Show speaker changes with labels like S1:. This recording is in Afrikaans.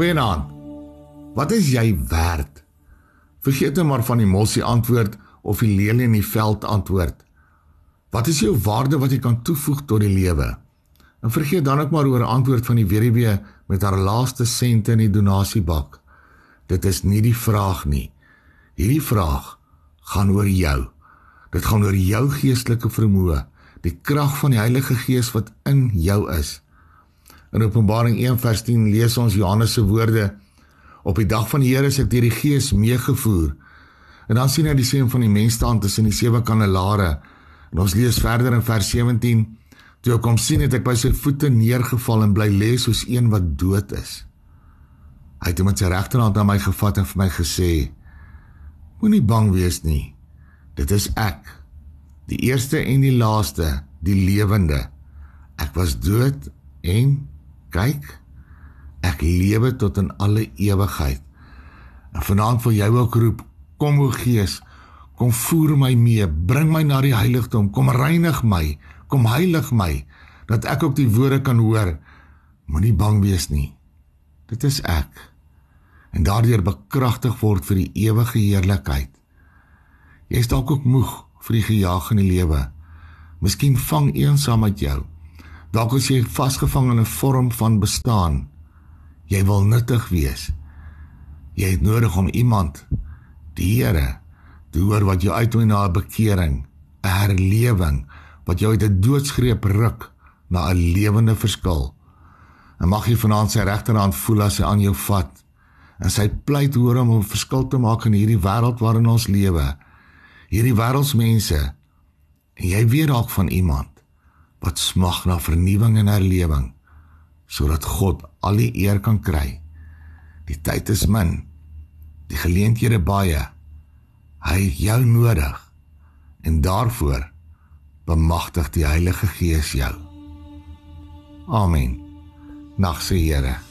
S1: Goeienaand. Wat is jy werd? Vergeet net maar van die mossie antwoord of die lelie in die veld antwoord. Wat is jou waarde wat jy kan toevoeg tot die lewe? En vergeet dan ook maar oor antwoord van die weduwee met haar laaste sente in die donasiebak. Dit is nie die vraag nie. Hierdie vraag gaan oor jou. Dit gaan oor jou geestelike vermoë, die krag van die Heilige Gees wat in jou is. In Openbaring 1 vers 10 lees ons Johannes se woorde: Op die dag van die Here is ek deur die Gees meegevoer. En dan sien hy die seun van die mens staan tussen die sewe kandelare. En ons lees verder in vers 17: Toe ek hom sien, het ek by sy voete neergeval en bly lê soos een wat dood is. Hy het met sy regterhand aan my gevat en vir my gesê: Moenie bang wees nie. Dit is ek, die eerste en die laaste, die lewende. Ek was dood en kyk, ek lewe tot in alle ewigheid. En vanaand wil jy ook roep, kom o Gees, kom voer my mee, bring my na die heiligdom, kom reinig my, kom heilig my, dat ek ook die woorde kan hoor. Moenie bang wees nie. Dit is ek. En daardeur bekragtig word vir die ewige heerlikheid. Jy is dalk ook moeg vir die gejaag in die lewe. Miskien vang eensaamheid jou. Dalk is jy vasgevang in 'n vorm van bestaan. Jy wil nuttig wees. Jy het nodig om iemand, die Here, te hoor wat jou uitnooi na 'n bekering, 'n herlewing wat jou uit 'n doodsgreep ruk na 'n lewende verskil. En mag jy vanaand sy regterhand voel as hy aan jou vat en sy pleit hoor om 'n verskil te maak in hierdie wêreld waarin ons lewe. Hierdie wêreldsmense. En jy weet dalk van iemand wat smag na vernuwing en herlewing sodat God al die eer kan kry. Die tyd is min. Die geleenthede baie. Hy het jou nodig. En daarvoor bemagtig die Heilige Gees jou. Amen. Nag se Here.